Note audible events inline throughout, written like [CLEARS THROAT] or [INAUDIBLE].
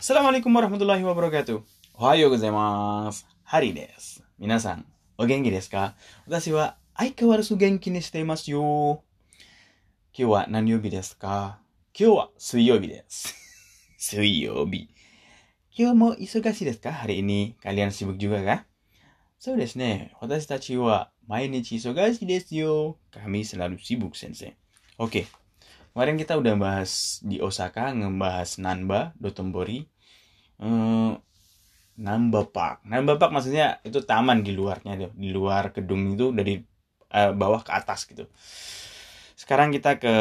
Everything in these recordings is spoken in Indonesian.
Assalamualaikum warahmatullahi wabarakatuh. Ohayo gozaimasu. Hari desu. Minasan, o genki desu ka? Watashi wa aikawarazu genki ni shite imasu yo. Kyou wa nani yobi desu ka? Kyou wa suiyobi desu. suiyobi. Kyou mo isogashi desu ka? Hari ini kalian sibuk juga kah? So desu ne, watashi tachi wa mainichi isogashi desu yo. Kami selalu sibuk, sensei. Oke, kemarin kita udah bahas di Osaka, ngebahas Nanba, Dotonbori, eh, Namba Park. Namba Park maksudnya itu taman di luarnya, di luar gedung itu dari eh, bawah ke atas gitu. Sekarang kita ke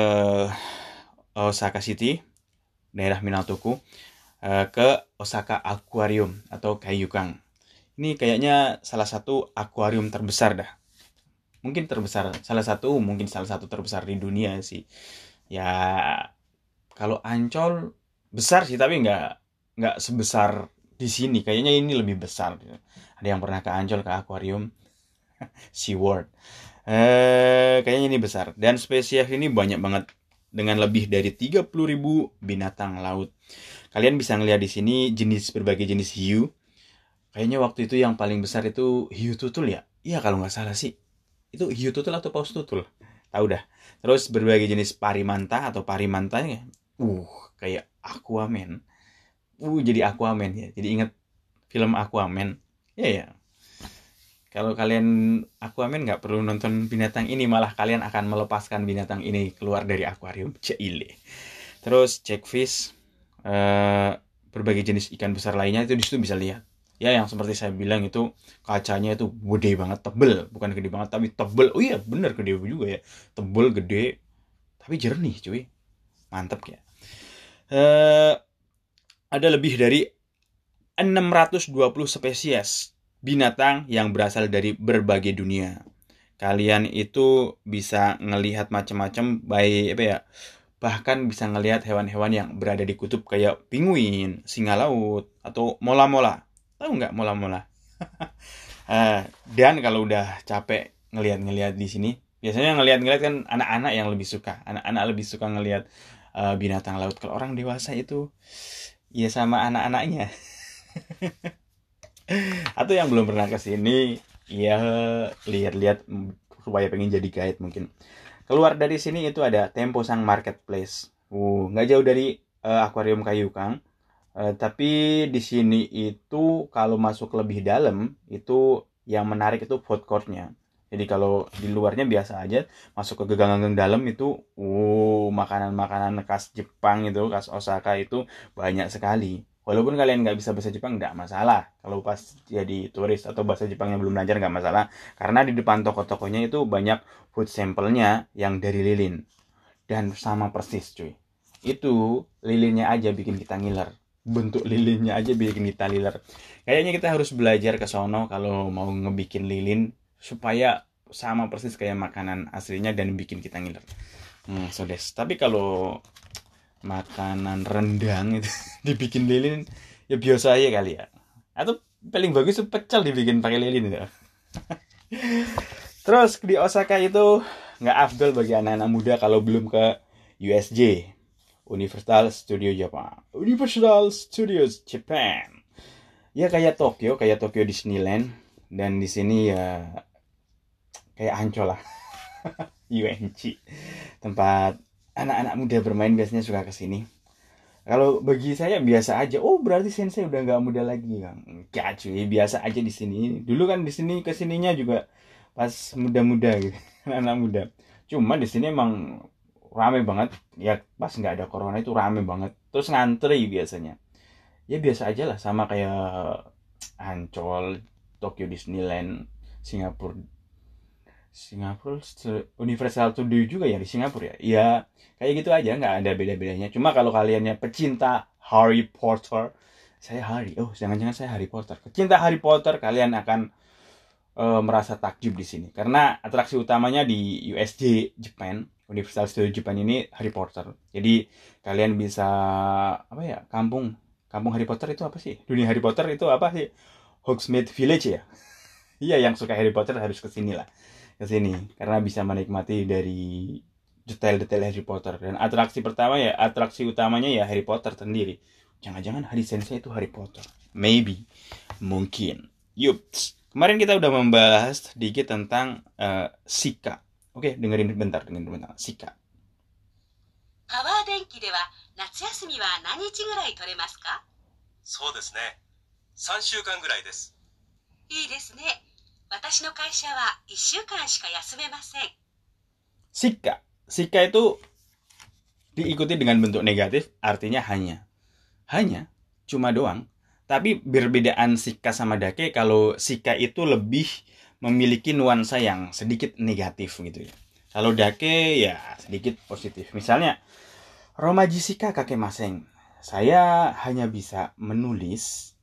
Osaka City, daerah Minatoku, eh, ke Osaka Aquarium atau Kaiyukan. Ini kayaknya salah satu akuarium terbesar dah. Mungkin terbesar, salah satu, mungkin salah satu terbesar di dunia sih. Ya, kalau Ancol besar sih, tapi nggak nggak sebesar di sini. Kayaknya ini lebih besar. Ada yang pernah ke Ancol ke akuarium [LAUGHS] SeaWorld. Eh, kayaknya ini besar. Dan spesies ini banyak banget dengan lebih dari 30.000 binatang laut. Kalian bisa ngeliat di sini jenis berbagai jenis hiu. Kayaknya waktu itu yang paling besar itu hiu tutul ya. Iya kalau nggak salah sih. Itu hiu tutul atau paus tutul. Tahu dah. Terus berbagai jenis parimanta atau parimantanya. Uh, kayak Aquaman. Uh, jadi Aquaman ya. Jadi ingat film Aquaman. Ya ya. Kalau kalian Aquaman nggak perlu nonton binatang ini, malah kalian akan melepaskan binatang ini keluar dari akuarium. [LAUGHS] Cile. Terus checkfish, eh, berbagai jenis ikan besar lainnya itu di situ bisa lihat. Ya, yang seperti saya bilang itu kacanya itu gede banget, tebel, bukan gede banget tapi tebel. Oh iya, bener gede juga ya. Tebel, gede, tapi jernih, cuy. Mantep ya. Eh, ada lebih dari 620 spesies binatang yang berasal dari berbagai dunia. Kalian itu bisa ngelihat macam-macam baik apa ya? Bahkan bisa ngelihat hewan-hewan yang berada di kutub kayak penguin, singa laut, atau mola-mola. Tahu nggak mola-mola? [LAUGHS] Eh, Dan kalau udah capek ngelihat-ngelihat di sini, biasanya ngelihat-ngelihat kan anak-anak yang lebih suka. Anak-anak lebih suka ngelihat eh, binatang laut. Kalau orang dewasa itu ya sama anak-anaknya. [LAUGHS] Atau yang belum pernah ke sini, ya lihat-lihat mm, supaya pengen jadi guide mungkin. Keluar dari sini itu ada Tempo Sang Marketplace. Uh, nggak jauh dari eh, akuarium kayu Kang. Eh, tapi di sini itu kalau masuk lebih dalam itu yang menarik itu food courtnya. Jadi kalau di luarnya biasa aja, masuk ke gang-gang dalam itu, uh, makanan-makanan khas Jepang itu, khas Osaka itu banyak sekali. Walaupun kalian nggak bisa bahasa Jepang, nggak masalah. Kalau pas jadi turis atau bahasa Jepangnya belum lancar nggak masalah. Karena di depan toko-tokonya itu banyak food sampelnya yang dari lilin. Dan sama persis cuy. Itu lilinnya aja bikin kita ngiler. Bentuk lilinnya aja bikin kita ngiler. Kayaknya kita harus belajar ke sono kalau mau ngebikin lilin supaya sama persis kayak makanan aslinya dan bikin kita ngiler. Hmm, so des. Tapi kalau makanan rendang itu [LAUGHS] dibikin lilin ya biasa aja kali ya atau paling bagus tuh pecel dibikin pakai lilin itu [LAUGHS] terus di Osaka itu nggak afdol bagi anak-anak muda kalau belum ke USJ Universal Studio Japan Universal Studios Japan ya kayak Tokyo kayak Tokyo Disneyland dan di sini ya kayak Ancol lah [LAUGHS] UNC tempat anak-anak muda bermain biasanya suka ke sini. Kalau bagi saya biasa aja. Oh, berarti sensei udah nggak muda lagi, Kang. Enggak, cuy. Biasa aja di sini. Dulu kan di sini ke sininya juga pas muda-muda gitu. [LAUGHS] Anak-anak muda. Cuma di sini emang rame banget. Ya pas nggak ada corona itu rame banget. Terus ngantri biasanya. Ya biasa aja lah sama kayak Ancol, Tokyo Disneyland, Singapura Singapura Universal Studio juga ya di Singapura ya. Ya kayak gitu aja nggak ada beda-bedanya. Cuma kalau kaliannya pecinta Harry Potter, saya Harry. Oh jangan-jangan saya Harry Potter. Pecinta Harry Potter kalian akan eh, merasa takjub di sini karena atraksi utamanya di USJ Japan Universal Studio Japan ini Harry Potter. Jadi kalian bisa apa ya kampung kampung Harry Potter itu apa sih? Dunia Harry Potter itu apa sih? Hogsmeade Village ya. [LAUGHS] Iya yang suka Harry Potter harus ke sini lah ke sini karena bisa menikmati dari detail-detail Harry Potter dan atraksi pertama ya atraksi utamanya ya Harry Potter sendiri Jangan-jangan Hari Sensei itu Harry Potter. Maybe. Mungkin. Yups. Kemarin kita udah membahas sedikit tentang uh, Sika. Oke, dengerin bentar, dengerin bentar. Sika. パワー電気では夏休みは何日ぐらい取れますかそうですね。3週間ぐらいです。いいですね。私の会社は1週間しか休めません。 Sika. Sika itu diikuti dengan bentuk negatif, artinya hanya. Hanya, cuma doang. Tapi berbedaan Sika sama Dake, kalau Sika itu lebih memiliki nuansa yang sedikit negatif gitu ya. Kalau Dake ya sedikit positif. Misalnya, Romaji Sika kakek maseng. Saya hanya bisa menulis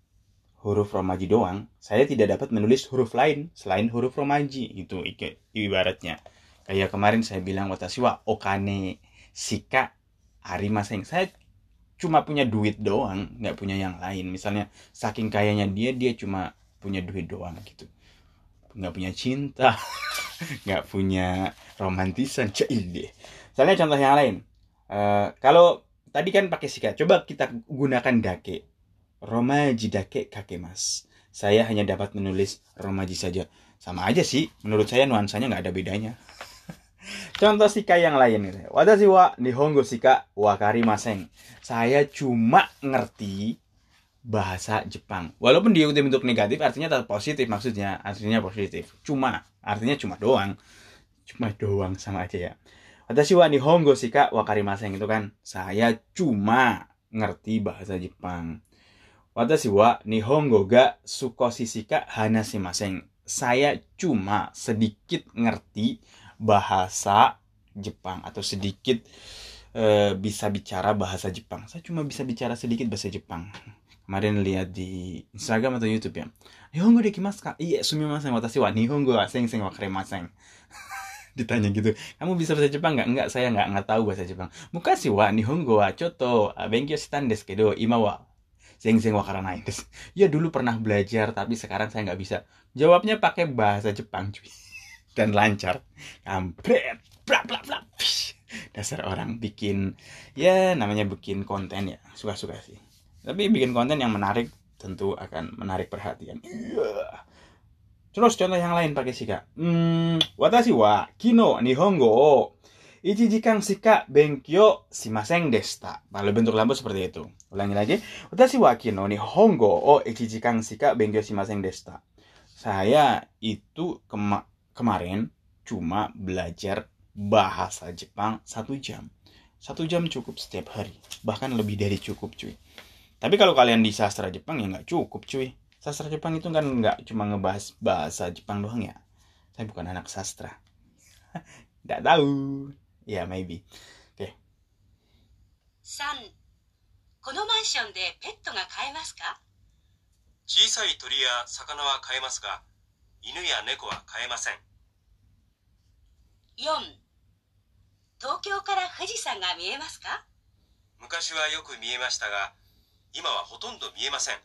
huruf Romaji doang. Saya tidak dapat menulis huruf lain selain huruf Romaji. Itu ike- ibaratnya. Kayak kemarin saya bilang watashi wa okane shika arimaseng. Saya cuma punya duit doang, nggak punya yang lain. Misalnya saking kayanya dia, dia cuma punya duit doang gitu. Nggak punya cinta, [LAUGHS] nggak punya romantisan, deh. Misalnya contoh yang lain. Eh, kalau tadi kan pakai shika, coba kita gunakan dake. Romaji dake kakemas. Saya hanya dapat menulis romaji saja. Sama aja sih, menurut saya nuansanya nggak ada bedanya. [LAUGHS] Contoh shika yang lain nih. Watashi wa nihongo shika wakarimasen. Saya cuma ngerti bahasa Jepang. Walaupun diikuti bentuk negatif artinya tetap positif maksudnya. Artinya positif. Cuma artinya cuma doang. Cuma doang sama aja ya. Watashi wa nihongo shika wakarimasen itu kan saya cuma ngerti bahasa Jepang. Watashi wa nihongo ga shika hanashimasen. Saya cuma sedikit ngerti bahasa Jepang atau sedikit eh, bisa bicara bahasa Jepang. Saya cuma bisa bicara sedikit bahasa Jepang. Kemarin lihat di Instagram atau YouTube ya. Nihongo dekimasu ka? Iya, sumimasen. Watashi wa nihongo wa seng seng wakaremasen. Ditanya gitu. Kamu bisa bahasa Jepang nggak? Enggak, saya nggak nggak tahu bahasa Jepang. Mukashi wa nihongo wa choto benkyou shitan desu kedo ima wa seng seng wakaranai desu. Ya dulu pernah belajar tapi sekarang saya nggak bisa. Jawabnya pakai bahasa Jepang cuy. [LAUGHS] Dan lancar. Kampret. Bla bla bla. Dasar orang bikin ya namanya bikin konten ya. Suka-suka sih. Tapi bikin konten yang menarik tentu akan menarik perhatian. Iya. Terus contoh yang lain pakai shika. Hmm, watashi wa kino nihongo o ichi jikan shika benkyou shimasen deshita. Kalau bentuk lampu seperti itu. Ulangi lagi. Watashi wa kino nihongo o ichi jikan shika benkyou shimasen deshita. Saya itu kema- kemarin cuma belajar bahasa Jepang satu jam. Satu jam cukup setiap hari. Bahkan lebih dari cukup cuy. Tapi kalau kalian di sastra Jepang ya nggak cukup cuy. Sastra Jepang itu kan nggak cuma ngebahas bahasa Jepang doang ya. Saya bukan anak sastra. [LAUGHS] Nggak tahu. Ya maybe. 3、このマンションでペットが飼えますか小さい鳥や魚は飼えますが、犬や猫は飼えません。 ?4、東京から富士山が見えますか昔はよく見えましたが、 今はほとんど見えません。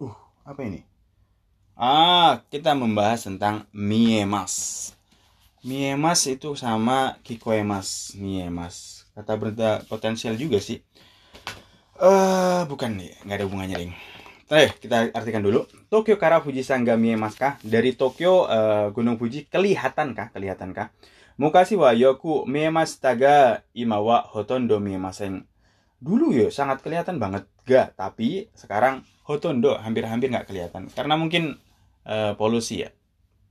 Uh, apa ini? Ah, kita membahas tentang miemas. Miemas itu sama kikoemas, miemas. Kata berita potensial juga sih. Eh, bukan nih, nggak ada hubungannya, Ding. Eh, kita artikan dulu. Tokyo kara Fujisan ga miemas kah? Dari Tokyo eh, Gunung Fuji kelihatan kah? Kelihatan kah? Mukashi wa yoku miemas taga ima wa hotondo miemasen. Dulu ya sangat kelihatan banget ga, tapi sekarang hotondo hampir-hampir nggak kelihatan karena mungkin eh, polusi ya.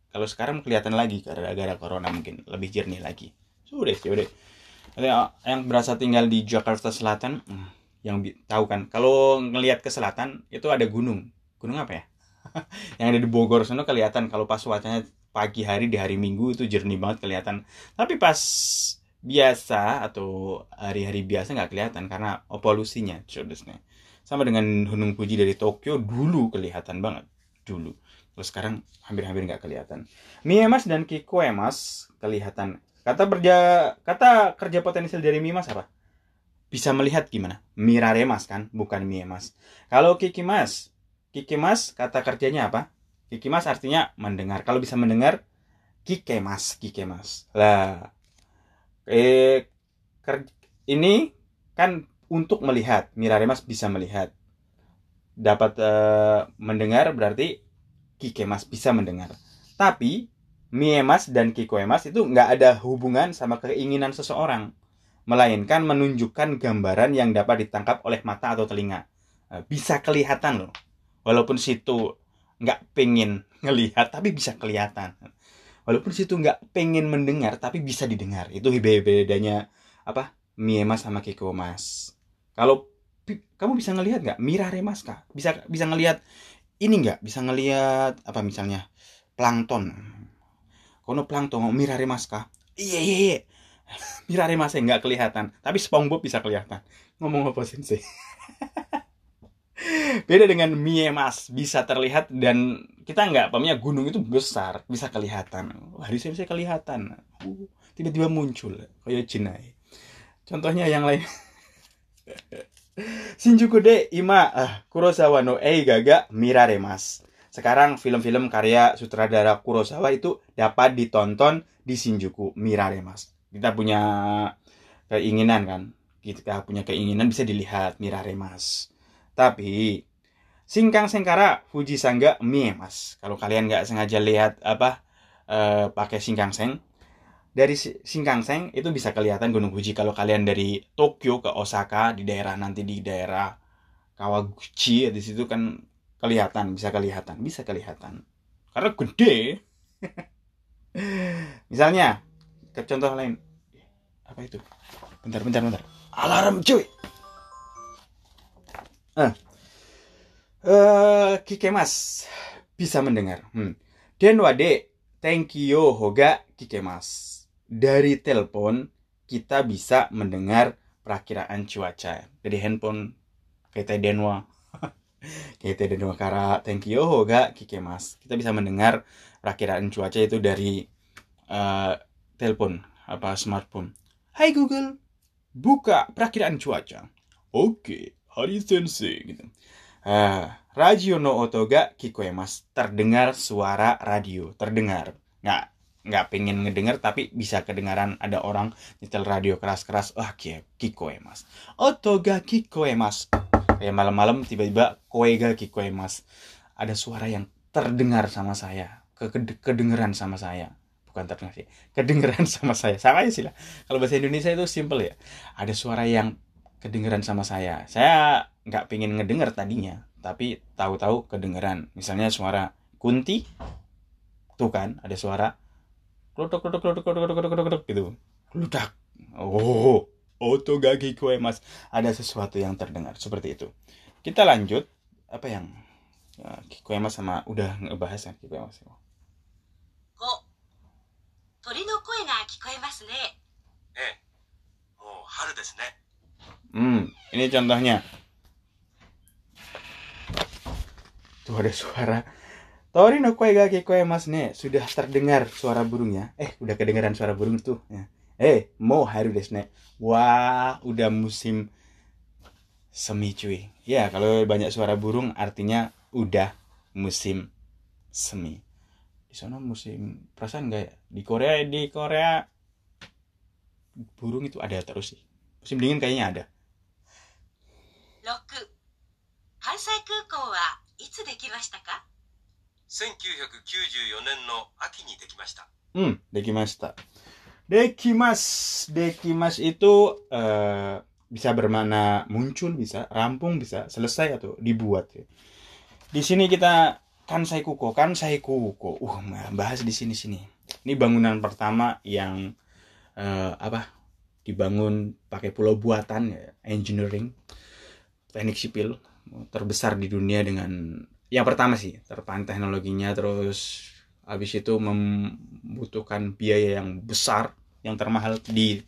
Kalau sekarang kelihatan lagi gara-gara corona mungkin lebih jernih lagi. Sudah, sudah. Yang berasa tinggal di Jakarta Selatan, hmm, yang tahu kan, kalau ngelihat ke selatan itu ada gunung. Gunung apa ya? [LAUGHS] yang ada di Bogor sana kelihatan kalau pas cuacanya pagi hari di hari Minggu itu jernih banget kelihatan. Tapi pas biasa atau hari-hari biasa nggak kelihatan karena polusinya, cudesnya. Sama dengan Gunung Fuji dari Tokyo dulu kelihatan banget dulu. Kalau sekarang hampir-hampir nggak kelihatan. Miemas dan Kikoemas kelihatan. Kata kerja kata kerja potensial dari Miemas apa? Bisa melihat gimana? Miraremas kan, bukan Miemas. Kalau Kikimas, Kikimas kata kerjanya apa? Kikimas artinya mendengar. Kalau bisa mendengar, Kikemas, Kikemas. Lah, eh ini kan untuk melihat. Miraremas bisa melihat. Dapat eh, mendengar berarti kikemas bisa mendengar. Tapi miemas dan kikoemas itu nggak ada hubungan sama keinginan seseorang. Melainkan menunjukkan gambaran yang dapat ditangkap oleh mata atau telinga. Eh, Bisa kelihatan loh. Walaupun situ nggak pengen [LAUGHS] ngelihat, tapi bisa kelihatan. Walaupun situ nggak pengen mendengar, tapi bisa didengar. Itu bedanya apa? Miemas sama kikomas. Kalau pi- kamu bisa ngelihat nggak mirare mas kah? Bisa bisa ngelihat ini nggak? Bisa ngelihat apa misalnya plankton. Kono plankton mirare mas kah? Iya iya iya. [LAUGHS] Mirare mas nggak kelihatan, tapi SpongeBob bisa kelihatan. Ngomong apa sensei? [LAUGHS] Beda dengan Miemas bisa terlihat dan kita nggak, pamnya gunung itu besar, bisa kelihatan. Saya bisa kelihatan. Uh, tiba-tiba muncul kayak Jinai. Contohnya yang lain. [LAUGHS] Shinjuku de ima ah, Kurosawa no eiga ga miraremasu. Sekarang film-film karya sutradara Kurosawa itu dapat ditonton di Shinjuku miraremasu. Kita punya keinginan kan? Kita punya keinginan bisa dilihat miraremasu. Tapi Singkang Sengkara Fuji Sangga Miemas. Kalau kalian nggak sengaja lihat apa eh, pakai Singkang Seng, dari Si- Singkangseng itu bisa kelihatan Gunung Fuji. Kalau kalian dari Tokyo ke Osaka di daerah nanti di daerah Kawaguchi di situ kan kelihatan bisa kelihatan bisa kelihatan. Karena gede. [LAUGHS] Misalnya ke contoh lain. Apa itu? Bentar bentar bentar. Alarm cuy eh eh kikemas bisa mendengar. Hmm. denwa de tenkyo hoga kikemas. Dari telepon kita bisa mendengar perakiraan cuaca. Dari handphone kita denwa. [LAUGHS] Kita denwa kara tenkyo hoga kikemas. Kita bisa mendengar perakiraan cuaca itu dari eh, telepon apa smartphone. Hai Google buka perakiraan cuaca. Oke hari sensei gitu. Ah, radio no oto ga kikoemas terdengar suara radio. Terdengar. Nggak nggak pengen ngedenger tapi bisa kedengaran ada orang nyetel radio keras-keras. Wah ki kikoemas oto ga kikoemas kayak malam-malam tiba-tiba koe ga kikoemas ada suara yang terdengar sama saya. Ke- kedengeran sama saya. Bukan terdengar sih. Kedengeran sama saya. Sama aja sih lah. Kalau bahasa Indonesia itu simple ya. Ada suara yang kedengeran sama saya saya nggak pengen ngedenger tadinya tapi tahu-tahu kedengeran misalnya suara kunti tuh kan ada suara klotok klotok klotok klotok klotok klotok klotok gitu ludak oh oto gagi kue mas ada sesuatu yang terdengar seperti itu kita lanjut apa yang ya, kue mas sama udah ngebahas kan kue mas 5鳥の声が聞こえますねええもう春ですね Hmm, ini contohnya. Tuh ada suara. Tori no kue ga kikoemasu ne. Sudah terdengar suara burungnya. Eh, udah kedengaran suara burung tuh. Ya. Eh, mau haru desu ne. Wah, udah musim semi cuy. Ya, kalau banyak suara burung artinya udah musim semi. Di sana musim perasaan enggak ya? Di Korea di Korea burung itu ada terus sih. Musim dingin kayaknya ada. 6関西空港はいつできましたか1994年の秋にできました Hmm, dekimashita. Dekimas, dekimas itu eh, bisa bermakna muncul, bisa rampung, bisa selesai atau dibuat. ya. Di sini kita kansai kuko, kansai kuko. Uh, bahas di sini sini. Ini bangunan pertama yang eh, apa? Dibangun pakai pulau buatan, ya, engineering, teknik sipil terbesar di dunia dengan yang pertama sih terpan teknologinya. Terus habis itu membutuhkan biaya yang besar yang termahal di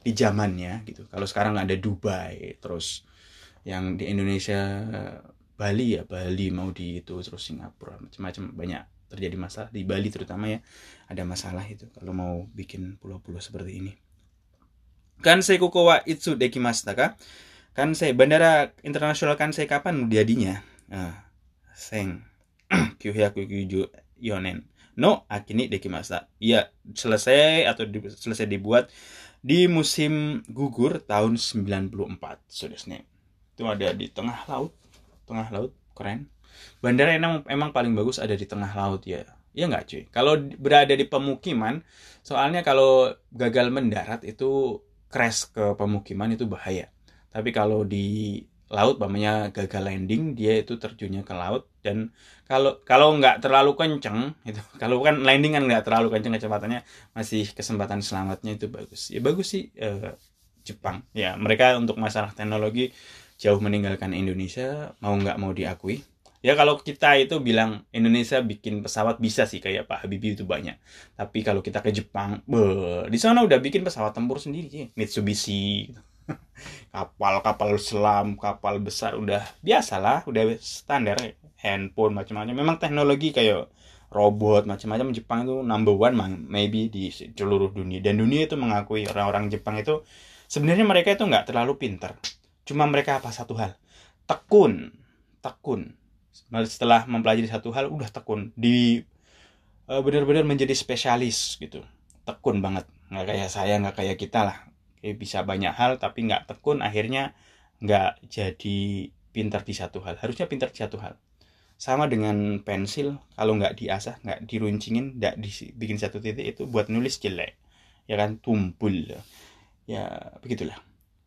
di zamannya gitu. Kalau sekarang ada Dubai terus yang di Indonesia Bali ya Bali mau di itu terus Singapura macam-macam. Banyak terjadi masalah di Bali terutama ya ada masalah itu kalau mau bikin pulau-pulau seperti ini. Kansei Kuko wa itsu dekimashita ka? Kansei Bandara Internasional Kansei kapan jadinya? Ah, Seng. [CLEARS THROAT] 994年 no akini dekimashita. Iya, selesai atau di- selesai dibuat di musim gugur tahun 94 saudara itu ada di tengah laut. Tengah laut keren. Bandara emang emang paling bagus ada di tengah laut ya. Ya nggak cuy? Kalau berada di pemukiman soalnya kalau gagal mendarat itu crash ke pemukiman itu bahaya tapi kalau di laut bapaknya gagal landing dia itu terjunnya ke laut. Dan kalau kalau nggak terlalu kenceng itu [LAUGHS] kalau kan landing kan nggak terlalu kenceng kecepatannya masih kesempatan selamatnya itu bagus. Ya bagus sih eh, Jepang. Ya mereka untuk masalah teknologi jauh meninggalkan Indonesia mau nggak mau diakui. Ya kalau kita itu bilang Indonesia bikin pesawat bisa sih kayak Pak Habibie itu banyak. Tapi kalau kita ke Jepang be, di sana udah bikin pesawat tempur sendiri Mitsubishi gitu [LAUGHS] kapal-kapal selam, kapal besar udah biasa lah, udah standar handphone macam-macam. Memang teknologi kayak robot macam-macam Jepang itu number one maybe di seluruh dunia dan dunia itu mengakui orang-orang Jepang itu sebenarnya mereka itu nggak terlalu pinter. Cuma mereka apa satu hal tekun, tekun. Setelah mempelajari satu hal udah tekun di uh, benar-benar menjadi spesialis gitu tekun banget nggak kayak saya nggak kayak kita lah kayak bisa banyak hal tapi nggak tekun akhirnya nggak jadi pintar di satu hal. Harusnya pintar di satu hal. Sama dengan pensil kalau nggak diasah nggak diruncingin nggak dibikin satu titik itu buat nulis jelek. Ya kan tumpul ya begitulah.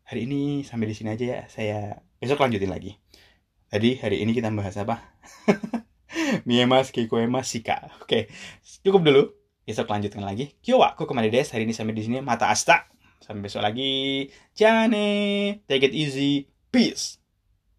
Hari ini sampai di sini aja ya. Saya besok lanjutin lagi. Tadi hari ini kita bahas apa? [LAUGHS] Miemas Kikoemas Sika. Oke cukup dulu. Besok lanjutkan lagi. Kyowa aku kembali des. Hari ini sampai di sini. Mata asta Sampai besok lagi. Jane. Take it easy. Peace.